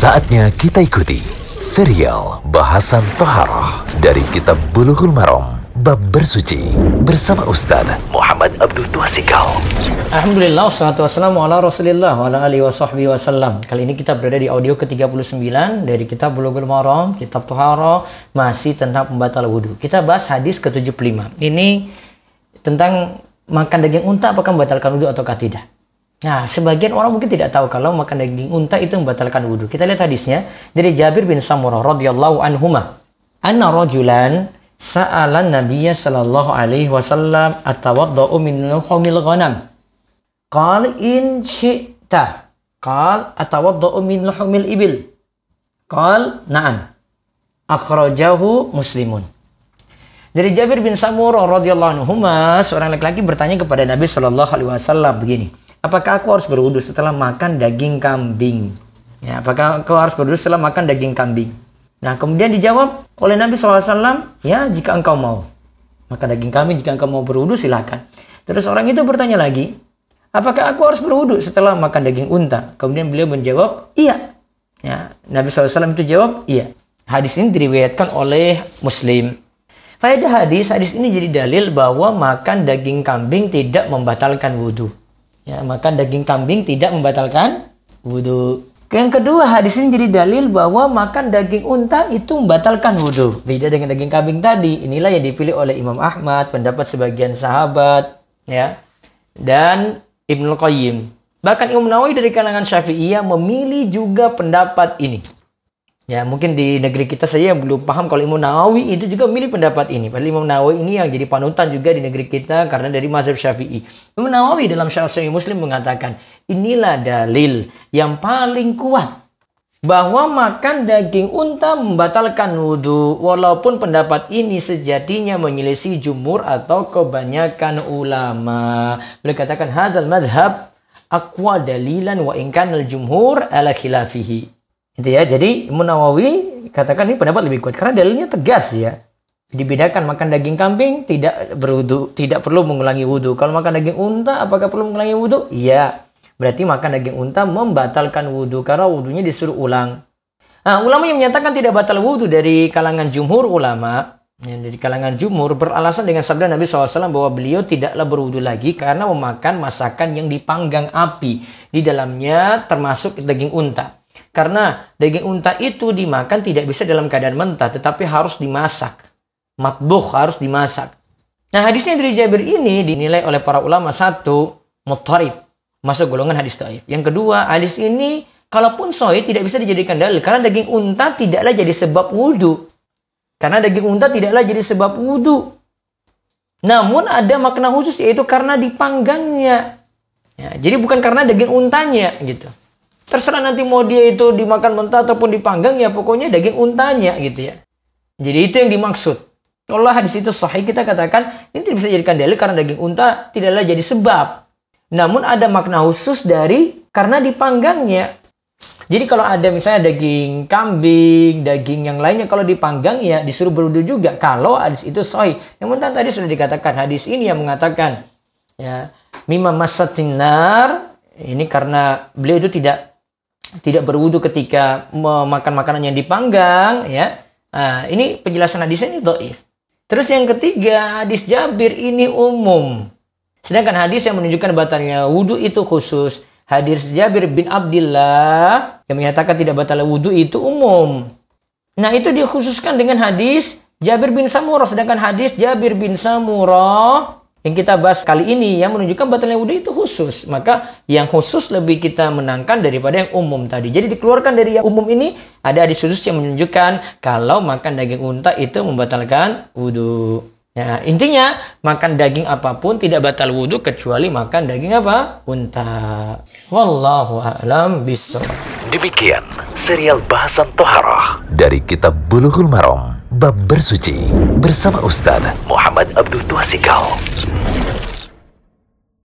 Saatnya kita ikuti serial bahasan Toharoh dari Kitab Bulughul Maram Bab Bersuci bersama Ustaz Muhammad Abdul Tuasikal. Alhamdulillah, wassalatu wassalamu ala rasulillah wa ala alihi wa sahbihi wasallam. Kali ini kita berada di audio ke-39 dari kitab Bulughul Maram, kitab Toharoh, masih tentang pembatal wudhu. Kita bahas hadis ke-75. Ini tentang makan daging unta apakah membatalkan wudhu ataukah tidak. Nah, sebagian orang mungkin tidak tahu kalau makan daging unta itu membatalkan wudhu. Kita lihat hadisnya dari Jabir bin Samurah radhiyallahu anhuma. Anna rajulan sa'alan Nabiya sallallahu alaihi wasallam atawadda'u min luhumil ghanam. Qal in syi'ta. Qal atawadda'u min luhumil ibil. Qal na'am. Akhrajahu Muslimun. Dari Jabir bin Samurah radhiyallahu anhu, seorang laki-laki bertanya kepada Nabi sallallahu alaihi wasallam begini, apakah aku harus berwudu setelah makan daging kambing? Ya, apakah aku harus berwudu setelah makan daging kambing? Nah, kemudian dijawab oleh Nabi SAW, ya jika engkau mau. Maka daging kambing jika engkau mau berwudu silakan. Terus orang itu bertanya lagi, apakah aku harus berwudu setelah makan daging unta? Kemudian beliau menjawab, iya. Ya, Nabi SAW itu jawab, iya. Hadis ini diriwayatkan oleh Muslim. Faedah hadis, hadis ini jadi dalil bahwa makan daging kambing tidak membatalkan wudhu. Ya, makan daging kambing tidak membatalkan wudhu. Yang kedua, hadis ini jadi dalil bahwa makan daging unta itu membatalkan wudhu. Beda dengan daging kambing tadi. Inilah yang dipilih oleh Imam Ahmad, pendapat sebagian sahabat, ya, dan Ibnu Qayyim. Bahkan Imam Nawawi dari kalangan Syafi'iyah memilih juga pendapat ini. Ya, mungkin di negeri kita saja yang belum paham kalau Imam Nawawi itu juga memilih pendapat ini. Padahal Imam Nawawi ini yang jadi panutan juga di negeri kita karena dari mazhab Syafi'i. Imam Nawawi dalam Sahih Muslim mengatakan, inilah dalil yang paling kuat bahwa makan daging unta membatalkan wudhu walaupun pendapat ini sejatinya menyelisih jumur atau kebanyakan ulama. Beliau katakan hadal madhab aqwa dalilan wa inkan al jumhur ala khilafihi. Itu ya. Jadi Imam Nawawi katakan ini pendapat lebih kuat karena dalilnya tegas ya. Dibedakan makan daging kambing tidak berwudu, tidak perlu mengulangi wudu. Kalau makan daging unta apakah perlu mengulangi wudu? Iya. Berarti makan daging unta membatalkan wudu karena wudunya disuruh ulang. Nah, ulama yang menyatakan tidak batal wudu dari kalangan jumhur ulama, ya, dari kalangan jumhur beralasan dengan sabda Nabi SAW bahwa beliau tidaklah berwudu lagi karena memakan masakan yang dipanggang api. Di dalamnya termasuk daging unta. Karena daging unta itu dimakan tidak bisa dalam keadaan mentah, tetapi harus dimasak. Matbuh harus dimasak. Nah hadisnya dari Jabir ini dinilai oleh para ulama satu, mutarib. Masuk golongan hadis taif. Yang kedua, hadis ini kalaupun sahih tidak bisa dijadikan dalil. Karena daging unta tidaklah jadi sebab wudhu. Karena daging unta tidaklah jadi sebab wudhu. Namun ada makna khusus yaitu karena dipanggangnya. Ya, jadi bukan karena daging untanya gitu. Terserah nanti mau dia itu dimakan mentah ataupun dipanggang ya pokoknya daging untanya gitu ya. Jadi itu yang dimaksud. Kalau hadis itu sahih kita katakan ini tidak bisa dijadikan dalil karena daging unta tidaklah jadi sebab. Namun ada makna khusus dari karena dipanggangnya. Jadi kalau ada misalnya daging kambing, daging yang lainnya kalau dipanggang ya disuruh berwudu juga. Kalau hadis itu sahih. Yang penting tadi sudah dikatakan hadis ini yang mengatakan ya mimma masatinar ini karena beliau itu tidak tidak berwudu ketika memakan makanan yang dipanggang ya. Nah, ini penjelasan hadisnya ini doif terus yang ketiga hadis Jabir ini umum. Sedangkan hadis yang menunjukkan batalnya wudu itu khusus hadis Jabir bin Abdullah yang menyatakan tidak batal wudu itu umum. Nah itu dikhususkan dengan hadis Jabir bin Samurah sedangkan hadis Jabir bin Samurah yang kita bahas kali ini yang menunjukkan batalnya wudhu itu khusus. Maka yang khusus lebih kita menangkan daripada yang umum tadi. Jadi dikeluarkan dari yang umum ini ada hadis khusus yang menunjukkan kalau makan daging unta itu membatalkan wudhu. Ya, intinya makan daging apa pun tidak batal wudhu kecuali makan daging apa? Unta. Wallahu a'lam bishawab. Demikian serial bahasan Toharoh dari Kitab Bulughul Maram Bab Bersuci bersama Ustaz Muhammad Abdul Tuasikal. Thank you.